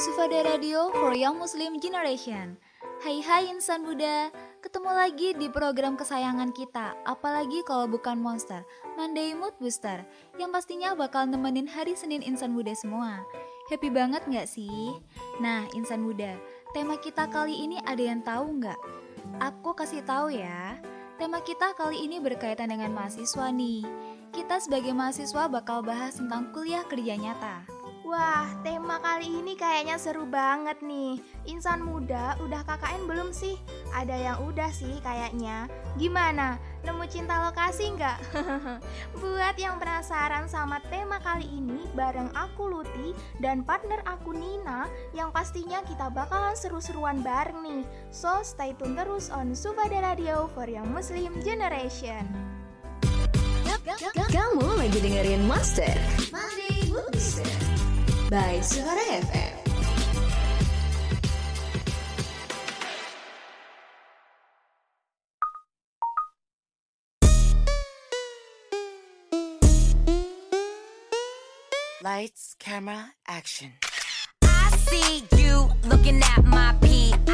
Sufada Radio for Young Muslim Generation. Hai hai insan muda, ketemu lagi di program kesayangan kita, apalagi kalau bukan Monster, Monday Mood Booster, yang pastinya bakal nemenin hari Senin insan muda semua. Happy banget nggak sih? Nah, insan muda, tema kita kali ini ada yang tahu nggak? Aku kasih tahu ya. Tema kita kali ini berkaitan dengan mahasiswa nih. Kita sebagai mahasiswa bakal bahas tentang kuliah kerja nyata. Wah, tema kali ini kayaknya seru banget nih. Insan muda udah KKN belum sih? Ada yang udah sih kayaknya. Gimana? Nemu cinta lokasi nggak? Buat yang penasaran sama tema kali ini, bareng aku Luti dan partner aku Nina, yang pastinya kita bakalan seru-seruan bareng nih. So, stay tune terus on Sufada Radio for Young Muslim Generation. Kamu lagi dengerin Monster. Monster by Suara FM. Lights, camera, action. I see you looking at my PIC.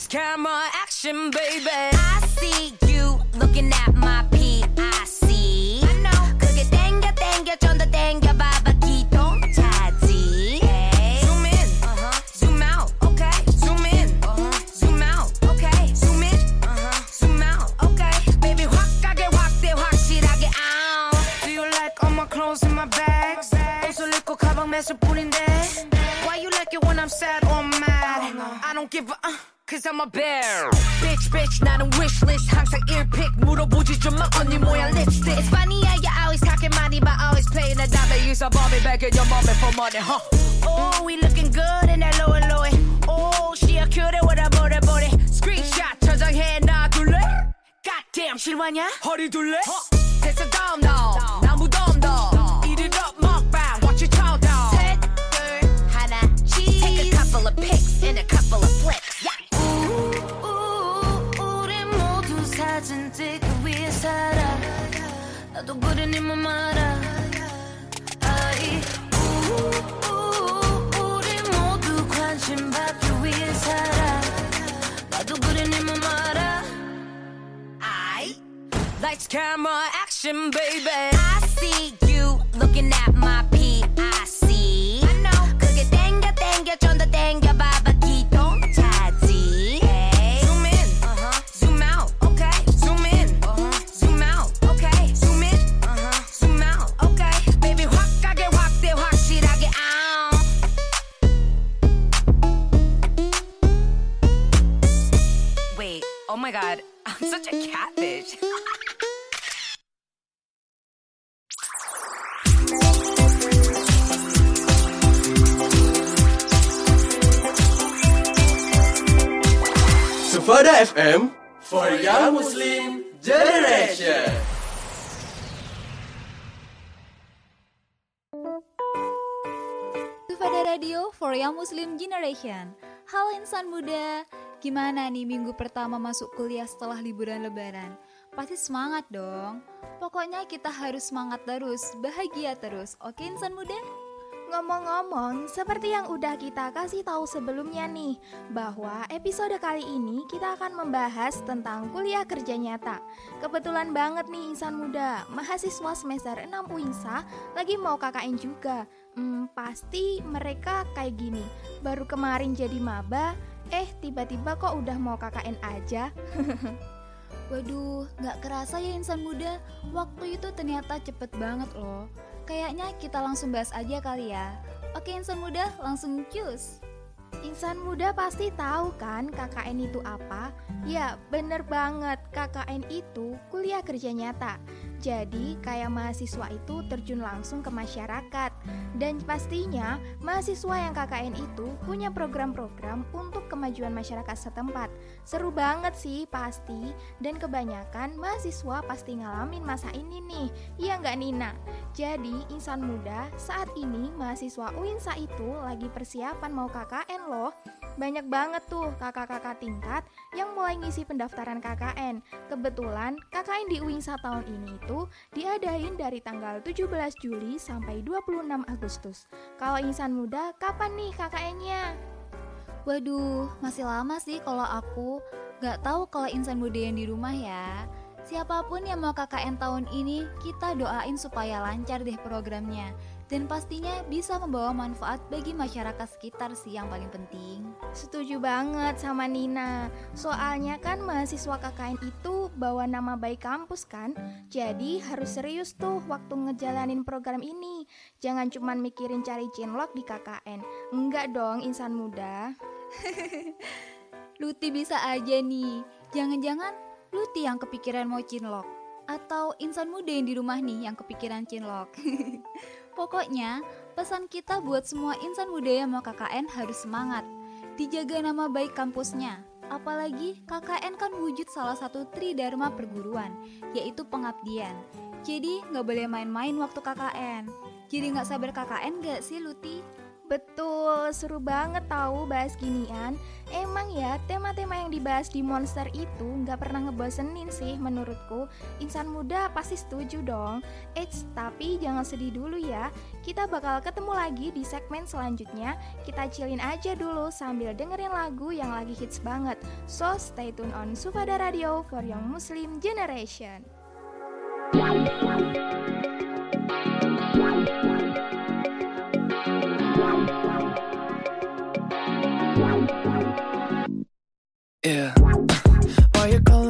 Lights, camera, action, baby. I see you looking at in your mommy for money, huh? Oh, we looking good in that low and low Oh, she a cutie with a booty booty Screenshot 저장해 놔둘래? Goddamn, 실화냐? 허리 둘래? 됐어 다음 너 나무 덤더 Eat it up 먹방 watch it chow down 셋, 둘, 하나, cheese Take a couple of pics and a couple of flicks yeah. 우리 모두 사진 찍기 위해 살아 나도 그래 네맘 알아 baby for Young Muslim Generation. Halo insan muda, gimana nih minggu pertama masuk kuliah setelah liburan lebaran? Pasti semangat dong. Pokoknya kita harus semangat terus, bahagia terus. Oke insan muda? Ngomong-ngomong, seperti yang udah kita kasih tahu sebelumnya nih, bahwa episode kali ini kita akan membahas tentang kuliah kerja nyata. Kebetulan banget nih insan muda, mahasiswa semester 6 UINSA lagi mau KKN juga. Hmm, pasti mereka kayak gini, baru kemarin jadi maba, eh tiba-tiba kok udah mau KKN aja. Waduh, gak kerasa ya insan muda, waktu itu ternyata cepet banget loh. Kayaknya kita langsung bahas aja kali ya. Oke insan muda, langsung cus. Insan muda pasti tahu kan KKN itu apa? Ya, bener banget. KKN itu kuliah kerja nyata. Jadi, kayak mahasiswa itu terjun langsung ke masyarakat. Dan pastinya, mahasiswa yang KKN itu punya program-program untuk kemajuan masyarakat setempat. Seru banget sih, pasti. Dan kebanyakan mahasiswa pasti ngalamin masa ini nih. Iya nggak Nina? Jadi, insan muda, saat ini mahasiswa UINSA itu lagi persiapan mau KKN loh. Banyak banget tuh kakak-kakak tingkat yang mulai ngisi pendaftaran KKN. Kebetulan KKN di UINSA tahun ini itu diadain dari tanggal 17 Juli sampai 26 Agustus. Kalau insan muda, kapan nih KKN-nya? Waduh, masih lama sih kalau aku. Gak tahu kalau insan muda yang di rumah ya. Siapa pun yang mau KKN tahun ini, kita doain supaya lancar deh programnya dan pastinya bisa membawa manfaat bagi masyarakat sekitar sih yang paling penting. Setuju banget sama Nina. Soalnya kan mahasiswa KKN itu bawa nama baik kampus kan? Jadi harus serius tuh waktu ngejalanin program ini. Jangan cuma mikirin cari cinlok di KKN. Enggak dong insan muda. Luti bisa aja nih. Jangan-jangan Luti yang kepikiran mau cinlok atau insan muda yang di rumah nih yang kepikiran cinlok. Pokoknya, pesan kita buat semua insan muda yang mau KKN harus semangat. Dijaga nama baik kampusnya. Apalagi KKN kan wujud salah satu tridharma perguruan, yaitu pengabdian. Jadi nggak boleh main-main waktu KKN. Jadi nggak sabar KKN nggak sih Luti? Betul, seru banget tahu bahas ginian. Emang ya, tema-tema yang dibahas di Monster itu nggak pernah ngebosenin sih menurutku. Insan muda pasti setuju dong. Eits, tapi jangan sedih dulu ya. Kita bakal ketemu lagi di segmen selanjutnya. Kita chillin aja dulu sambil dengerin lagu yang lagi hits banget. So, stay tune on Sufada Radio for Young Muslim Generation. Yeah. Why you calling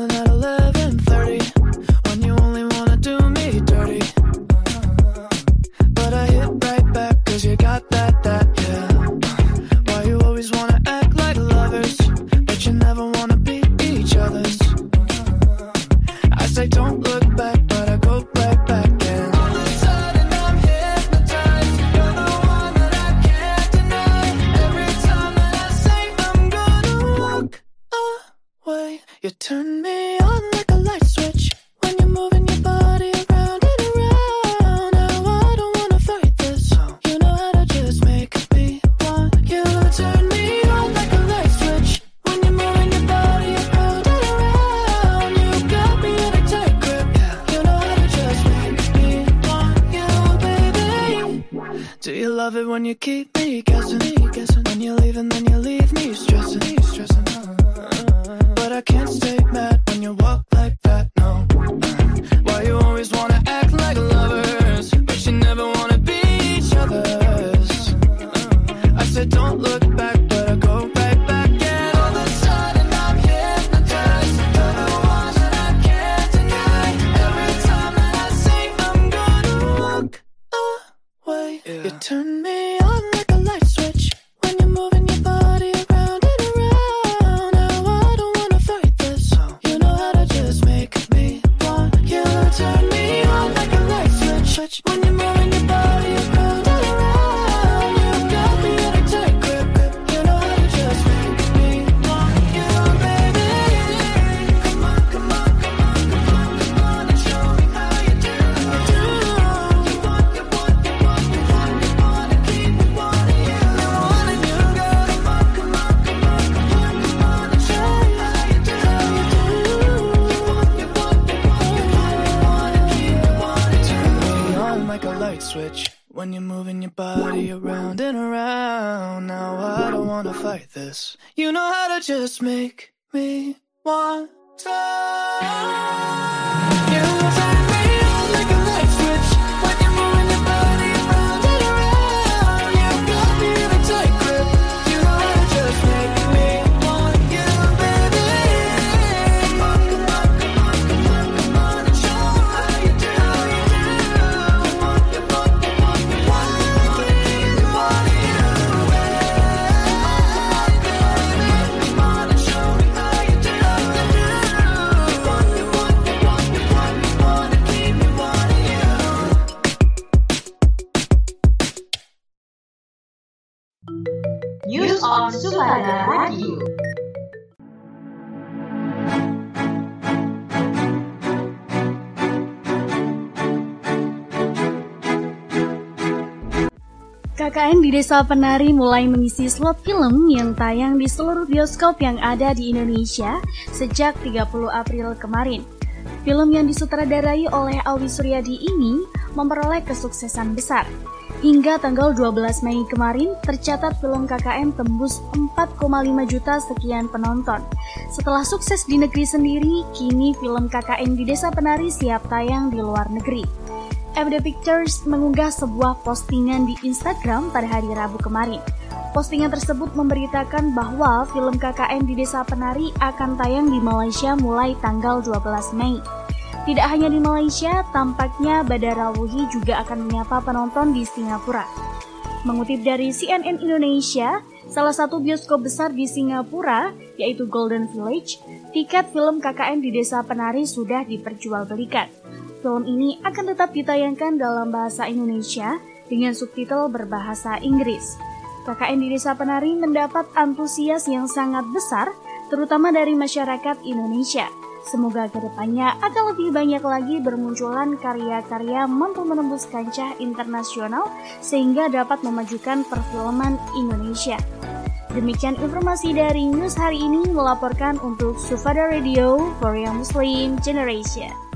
fight this. You know how to just make me want to. You Suara Radio. KKN di Desa Penari mulai mengisi slot film yang tayang di seluruh bioskop yang ada di Indonesia sejak 30 April kemarin. Film yang disutradarai oleh Awi Suryadi ini memperoleh kesuksesan besar Hingga tanggal 12 Mei kemarin, tercatat film KKN tembus 4,5 juta sekian penonton. Setelah sukses di negeri sendiri, kini film KKN di Desa Penari siap tayang di luar negeri. FD Pictures mengunggah sebuah postingan di Instagram pada hari Rabu kemarin. Postingan tersebut memberitakan bahwa film KKN di Desa Penari akan tayang di Malaysia mulai tanggal 12 Mei. Tidak hanya di Malaysia, tampaknya Badara Wuhi juga akan menyapa penonton di Singapura. Mengutip dari CNN Indonesia, salah satu bioskop besar di Singapura, yaitu Golden Village, tiket film KKN di Desa Penari sudah diperjualbelikan. Film ini akan tetap ditayangkan dalam bahasa Indonesia dengan subtitle berbahasa Inggris. KKN di Desa Penari mendapat antusias yang sangat besar, terutama dari masyarakat Indonesia. Semoga ke depannya akan lebih banyak lagi bermunculan karya-karya mampu menembus kancah internasional sehingga dapat memajukan perfilman Indonesia. Demikian informasi dari news hari ini melaporkan untuk Sufada Radio Young Muslim Generation.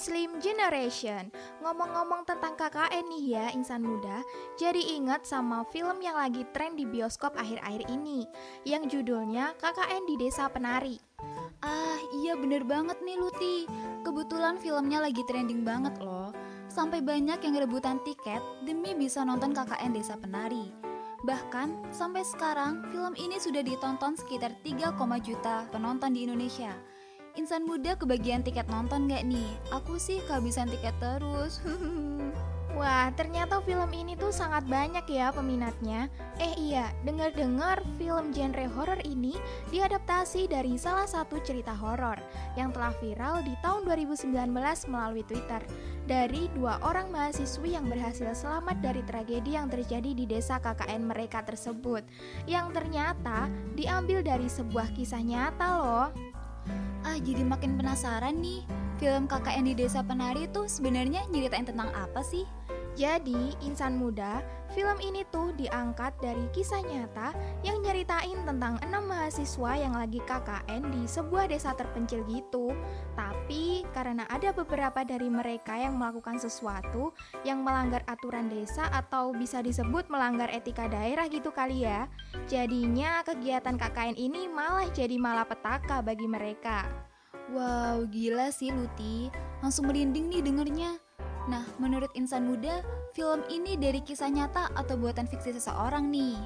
Muslim Generation. Ngomong-ngomong tentang KKN nih ya insan muda, jadi ingat sama film yang lagi tren di bioskop akhir-akhir ini, yang judulnya KKN di Desa Penari. Ah iya bener banget nih Luti, kebetulan filmnya lagi trending banget loh. Sampai banyak yang rebutan tiket demi bisa nonton KKN Desa Penari. Bahkan sampai sekarang film ini sudah ditonton sekitar 3, juta penonton di Indonesia. Insan muda kebagian tiket nonton gak nih? Aku sih kehabisan tiket terus. Wah, ternyata film ini tuh sangat banyak ya peminatnya. Eh iya, dengar-dengar film genre horor ini diadaptasi dari salah satu cerita horor yang telah viral di tahun 2019 melalui Twitter dari dua orang mahasiswi yang berhasil selamat dari tragedi yang terjadi di desa KKN mereka tersebut yang ternyata diambil dari sebuah kisah nyata loh. Ah, jadi makin penasaran nih. Film KKN di Desa Penari itu sebenarnya nyeritain tentang apa sih? Jadi, insan muda, film ini tuh diangkat dari kisah nyata yang nyeritain tentang enam mahasiswa yang lagi KKN di sebuah desa terpencil gitu. Tapi karena ada beberapa dari mereka yang melakukan sesuatu yang melanggar aturan desa atau bisa disebut melanggar etika daerah gitu kali ya. Jadinya kegiatan KKN ini malah jadi malapetaka bagi mereka. Wow, gila sih Luti. Langsung merinding nih dengernya. Nah, menurut insan muda, film ini dari kisah nyata atau buatan fiksi seseorang nih?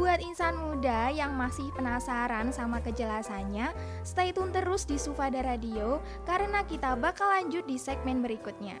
Buat insan muda yang masih penasaran sama kejelasannya, stay tune terus di Sufada Radio karena kita bakal lanjut di segmen berikutnya.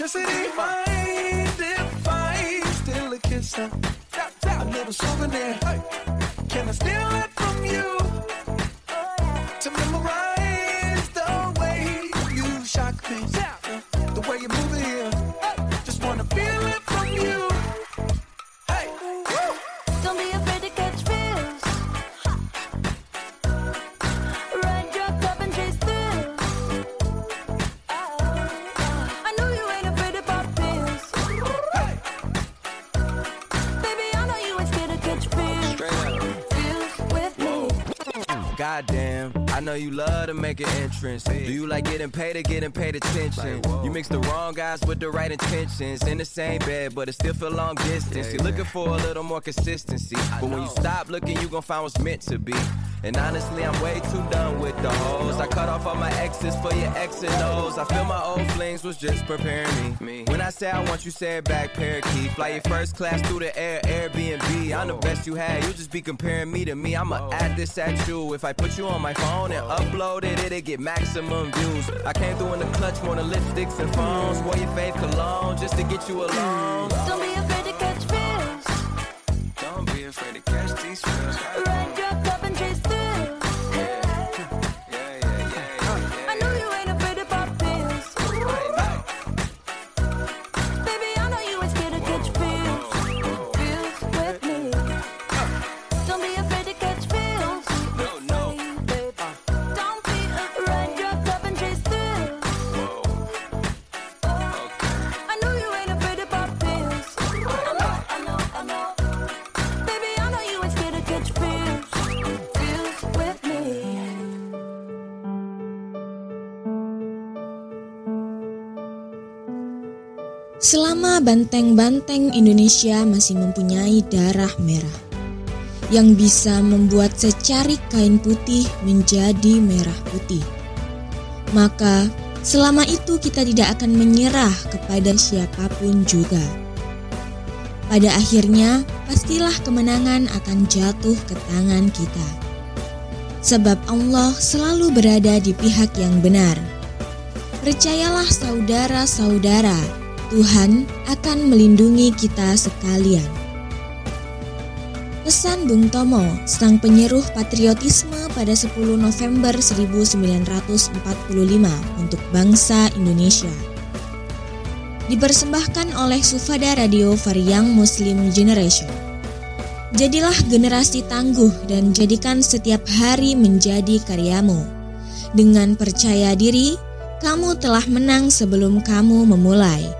electricity, mind if I steal a kiss? Uh, a little souvenir. Can I steal it from you? To memorize make an entrance. Do you like getting paid or getting paid attention? You mix the wrong guys with the right intentions. In the same bed, but it still feel long distance. You're looking for a little more consistency. But when you stop looking, you gon' find what's meant to be. And honestly, I'm way too done with the hoes. I cut off all my exes for your X and O's. I feel my old flings was just preparing me. When I say I want you, say it back, parakeet. Fly your first class through the air, Airbnb. I'm the best you had. You just be comparing me to me. I'ma add this at you. If I put you on my phone and upload it, it'll get maximum views. I came through in the clutch, more than lipsticks and phones. Wore your fave cologne just to get you alone. Mm. Don't be afraid to catch feels. Don't be afraid to catch these feels. Ride your Selama banteng-banteng Indonesia masih mempunyai darah merah yang bisa membuat secarik kain putih menjadi merah putih, maka selama itu kita tidak akan menyerah kepada siapa pun juga. Pada akhirnya, pastilah kemenangan akan jatuh ke tangan kita. Sebab Allah selalu berada di pihak yang benar. Percayalah saudara-saudara, Tuhan akan melindungi kita sekalian. Pesan Bung Tomo, sang penyeruh patriotisme pada 10 November 1945 untuk bangsa Indonesia. Dipersembahkan oleh Sufada Radio Variang Muslim Generation. Jadilah generasi tangguh dan jadikan setiap hari menjadi karyamu. Dengan percaya diri, kamu telah menang sebelum kamu memulai.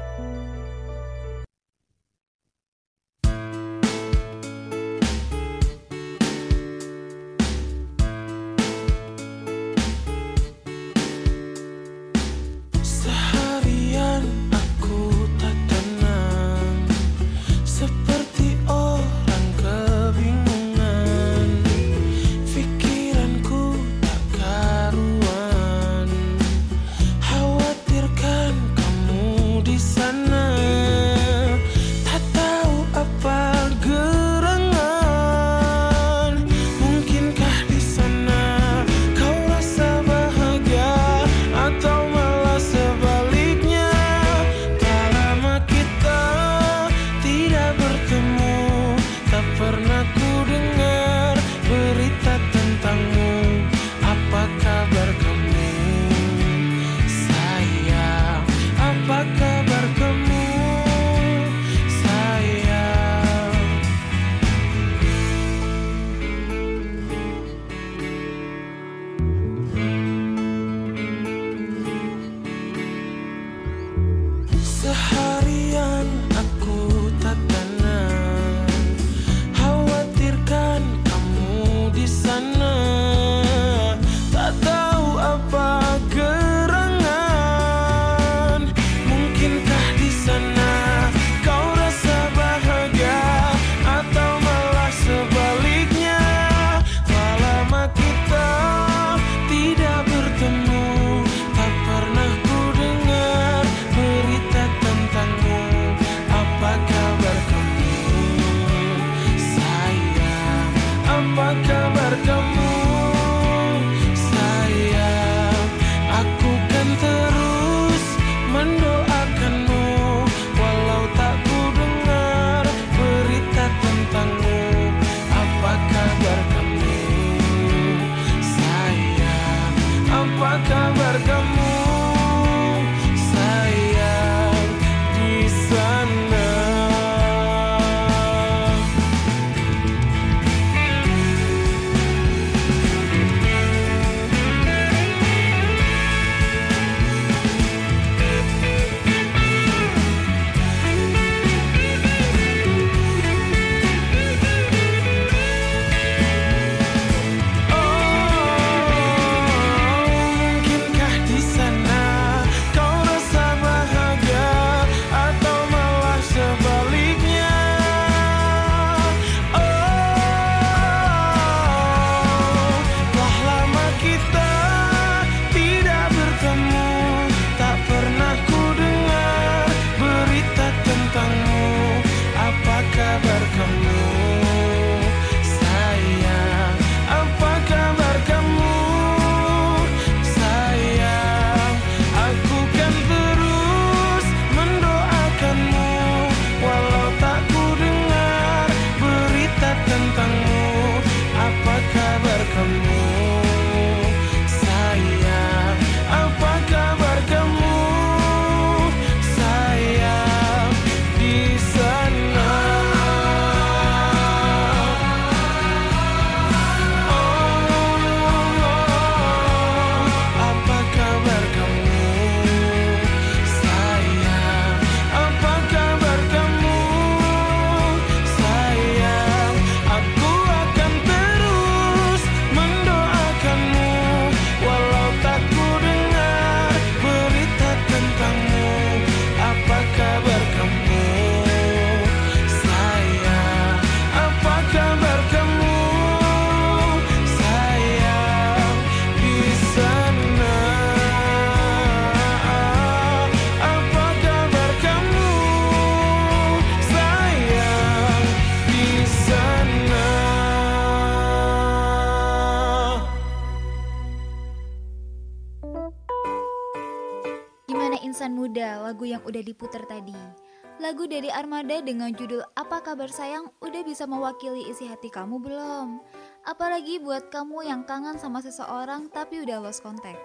Armada dengan judul Apa Kabar Sayang udah bisa mewakili isi hati kamu belum? Apalagi buat kamu yang kangen sama seseorang tapi udah lost contact.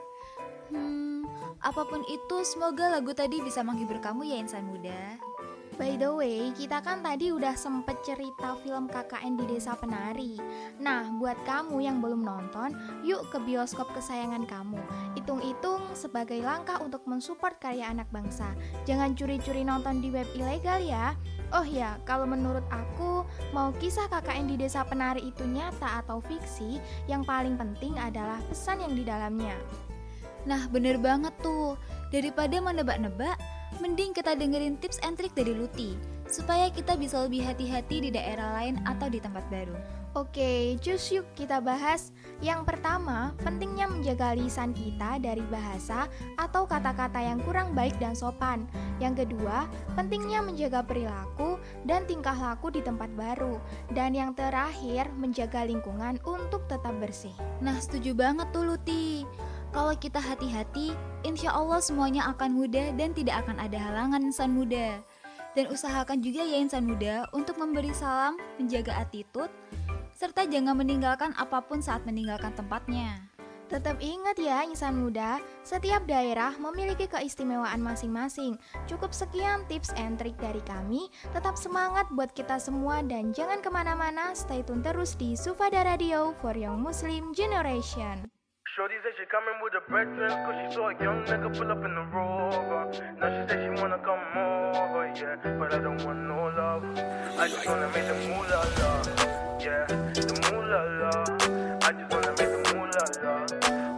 Hmm, apa pun itu semoga lagu tadi bisa menghibur kamu ya insan muda. By the way, kita kan tadi udah sempet cerita film KKN di Desa Penari. Nah, buat kamu yang belum nonton, yuk ke bioskop kesayangan kamu. Hitung-hitung sebagai langkah untuk mensupport karya anak bangsa. Jangan curi-curi nonton di web ilegal ya. Oh ya, kalau menurut aku, mau kisah KKN di Desa Penari itu nyata atau fiksi, yang paling penting adalah pesan yang di dalamnya. Nah bener banget tuh, daripada menebak-nebak, mending kita dengerin tips and trick dari Luti, supaya kita bisa lebih hati-hati di daerah lain atau di tempat baru. Oke, cus yuk kita bahas. Yang pertama, pentingnya menjaga lisan kita dari bahasa atau kata-kata yang kurang baik dan sopan. Yang kedua, pentingnya menjaga perilaku dan tingkah laku di tempat baru. Dan yang terakhir, menjaga lingkungan untuk tetap bersih. Nah setuju banget tuh Luti. Kalau kita hati-hati, insya Allah semuanya akan mudah dan tidak akan ada halangan insan muda. Dan usahakan juga ya insan muda untuk memberi salam, menjaga attitude, serta jangan meninggalkan apa pun saat meninggalkan tempatnya. Tetap ingat ya insan muda, setiap daerah memiliki keistimewaan masing-masing. Cukup sekian tips and trik dari kami, tetap semangat buat kita semua dan jangan ke mana-mana, stay tune terus di Sufada Radio for Young Muslim Generation. Shorty said she coming with her breakfast Cause she saw a young nigga pull up in the rover. Now she said she wanna come over, yeah But I don't want no love. I just wanna make the moolah la Yeah, the moolah la I just wanna make the moolah la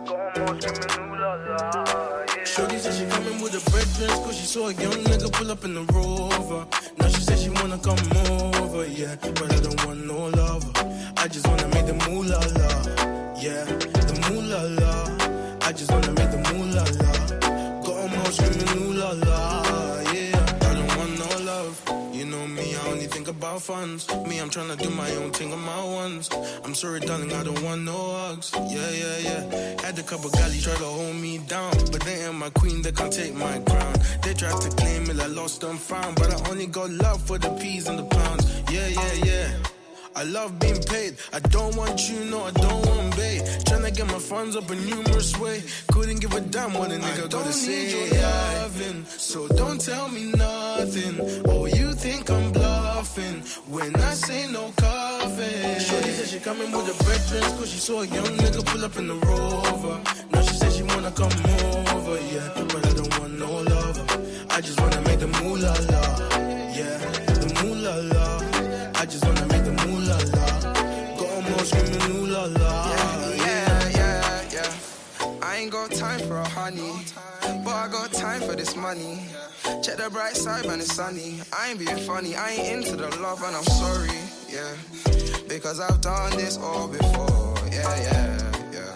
Go on, screaming la la, yeah. Shorty said she coming with her breakfast Cause she saw a young nigga pull up in the rover. Now she said she wanna come over, yeah But I don't want no love. I just wanna make the moolah la Yeah, the moolah la. la. I just wanna make the moolah la. Got 'em all screaming ooh la la. Yeah, I don't want no love. You know me, I only think about funds. Me, I'm tryna do my own thing on my ones. I'm sorry, darling, I don't want no hugs. Yeah, yeah, yeah. Had a couple galley try to hold me down, but they ain't my queen, they can't take my crown. They tried to claim it, I lost and found, but I only got love for the peas and the pounds. Yeah, yeah, yeah. I love being paid. I don't want you, no, I don't want bait. Tryna get my funds up a numerous way. Couldn't give a damn what a nigga gotta say. Your loving, so don't tell me nothing. Oh, you think I'm bluffing when I say no coffee. Shorty said she coming with her breakfast, cause she saw a young nigga pull up in the rover. Now she said she wanna come over, yeah. But I don't want no lover. I just wanna make the moolah la. Yeah, the moolah la. La la. Yeah, yeah, yeah. I ain't got time for a honey, but I got time for this money. Check the bright side, man, it's sunny. I ain't being funny, I ain't into the love, and I'm sorry, yeah. Because I've done this all before, yeah, yeah, yeah.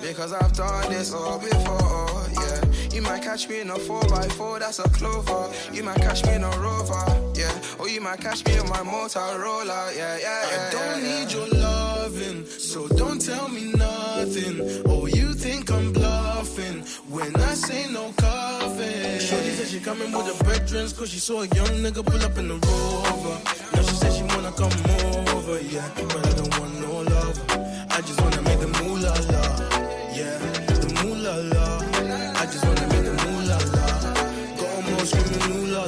Because I've done this all before, yeah. You might catch me in a 4x4, that's a clover. You might catch me in a rover, yeah. Or you might catch me on my Motorola, yeah, yeah, yeah. I don't yeah, need your so don't tell me nothing. Oh, you think I'm bluffing when I say no coffee. Shorty said she coming with her brethren, cause she saw a young nigga pull up in the rover. Now she said she wanna come over, yeah. But I don't want no love. I just wanna make the moolah la, yeah. The moolah la. I just wanna make the moolah la. 'em all screaming ooh la,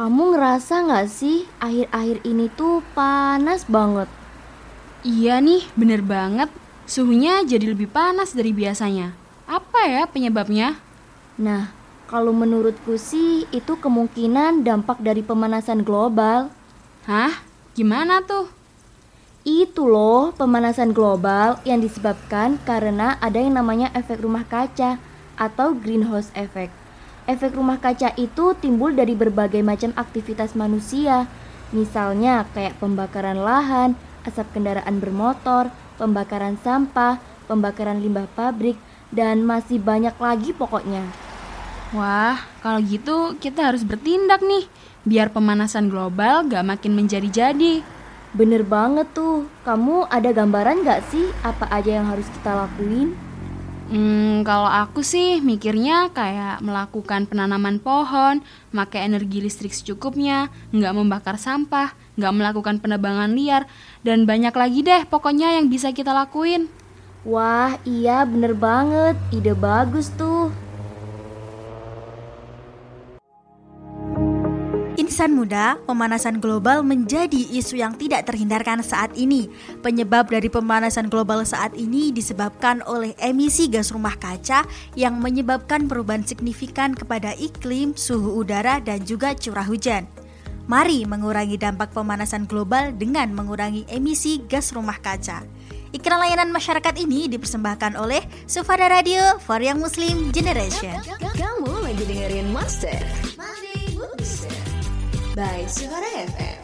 Kamu ngerasa nggak sih akhir-akhir ini tuh panas banget? Iya nih, bener banget. Suhunya jadi lebih panas dari biasanya. Apa ya penyebabnya? Nah, kalau menurutku sih itu kemungkinan dampak dari pemanasan global. Hah? Gimana tuh? Itu loh pemanasan global yang disebabkan karena ada yang namanya efek rumah kaca atau greenhouse effect. Efek rumah kaca itu timbul dari berbagai macam aktivitas manusia, misalnya kayak pembakaran lahan, asap kendaraan bermotor, pembakaran sampah, pembakaran limbah pabrik, dan masih banyak lagi pokoknya. Wah, kalau gitu kita harus bertindak nih, biar pemanasan global gak makin menjadi-jadi. Bener banget tuh, kamu ada gambaran gak sih apa aja yang harus kita lakuin? Hmm, kalau aku sih mikirnya kayak melakukan penanaman pohon, pakai energi listrik secukupnya, nggak membakar sampah, nggak melakukan penebangan liar, dan banyak lagi deh pokoknya yang bisa kita lakuin. Wah, iya bener banget, ide bagus tuh. Insan muda, pemanasan global menjadi isu yang tidak terhindarkan saat ini. Penyebab dari pemanasan global saat ini disebabkan oleh emisi gas rumah kaca yang menyebabkan perubahan signifikan kepada iklim, suhu udara, dan juga curah hujan. Mari mengurangi dampak pemanasan global dengan mengurangi emisi gas rumah kaca. Iklan layanan masyarakat ini dipersembahkan oleh Sufada Radio for Young Muslim Generation. Kamu lagi dengerin Mood Booster by Suara FM.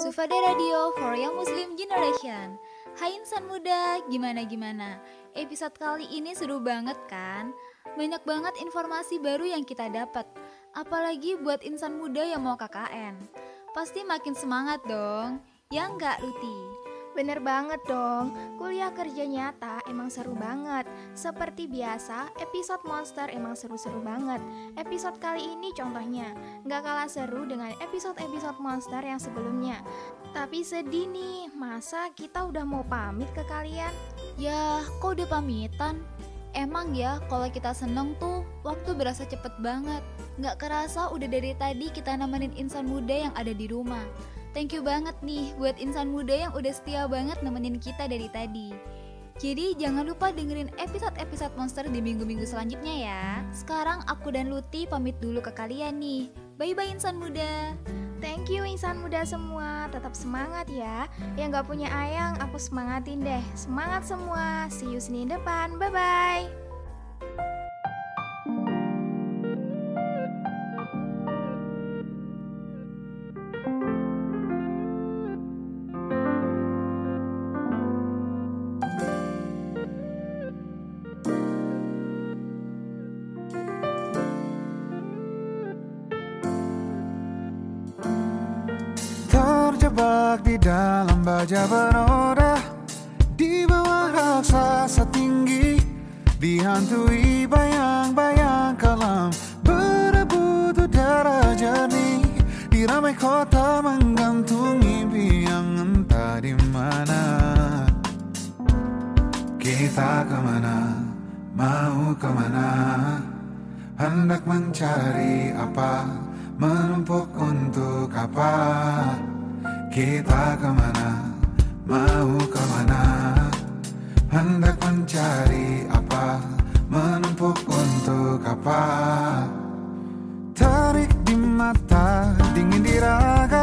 Sufada Radio for Young Muslim Generation Hai insan muda, gimana-gimana? Episode kali ini seru banget kan? Banyak banget informasi baru yang kita dapat Apalagi buat insan muda yang mau KKN Pasti makin semangat dong Ya nggak Luti? Bener banget dong, kuliah kerja nyata emang seru banget. Seperti biasa, episode Monster emang seru-seru banget. Episode kali ini contohnya, nggak kalah seru dengan episode-episode Monster yang sebelumnya. Tapi sedih nih, masa kita udah mau pamit ke kalian? Ya, kok udah pamitan? Emang ya, kalau kita seneng tuh, waktu berasa cepet banget. Nggak kerasa udah dari tadi kita nemenin insan muda yang ada di rumah Thank you banget nih buat insan muda yang udah setia banget nemenin kita dari tadi. Jadi jangan lupa dengerin episode-episode Monster di minggu-minggu selanjutnya ya. Sekarang aku dan Luti pamit dulu ke kalian nih. Bye-bye insan muda. Thank you insan muda semua, tetap semangat ya Yang gak punya ayang, aku semangatin deh Semangat semua, see you Senin depan, bye-bye Terjebak di dalam baja bernoda Di bawah raksasa tinggi Dihantui bayang-bayang kelam. Berebut udara jernih Di ramai kota menggantung mimpi yang entah di mana. Kita ke mana, mau ke mana? Hendak mencari apa? Menumpuk untuk apa Kita ke mana? Mau ke mana? Hendak mencari apa? Menumpuk untuk apa? Tarik di mata Dingin di raga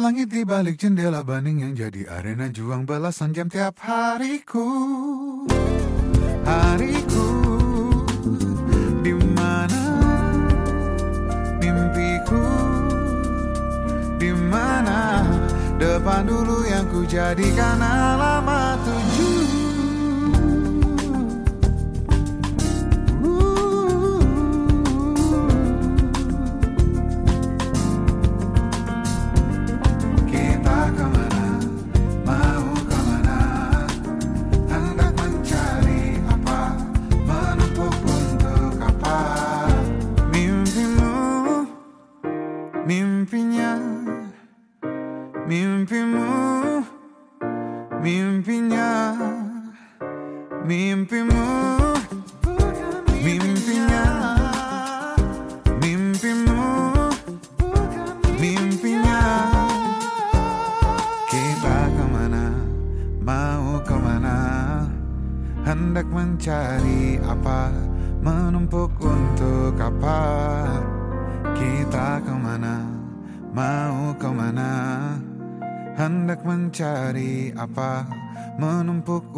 langit di balik jendela bening yang jadi arena juang balasan jam tiap hariku. Hariku di mana mimpiku? Di mana depan dulu yang ku jadikan alamat apa menumpuk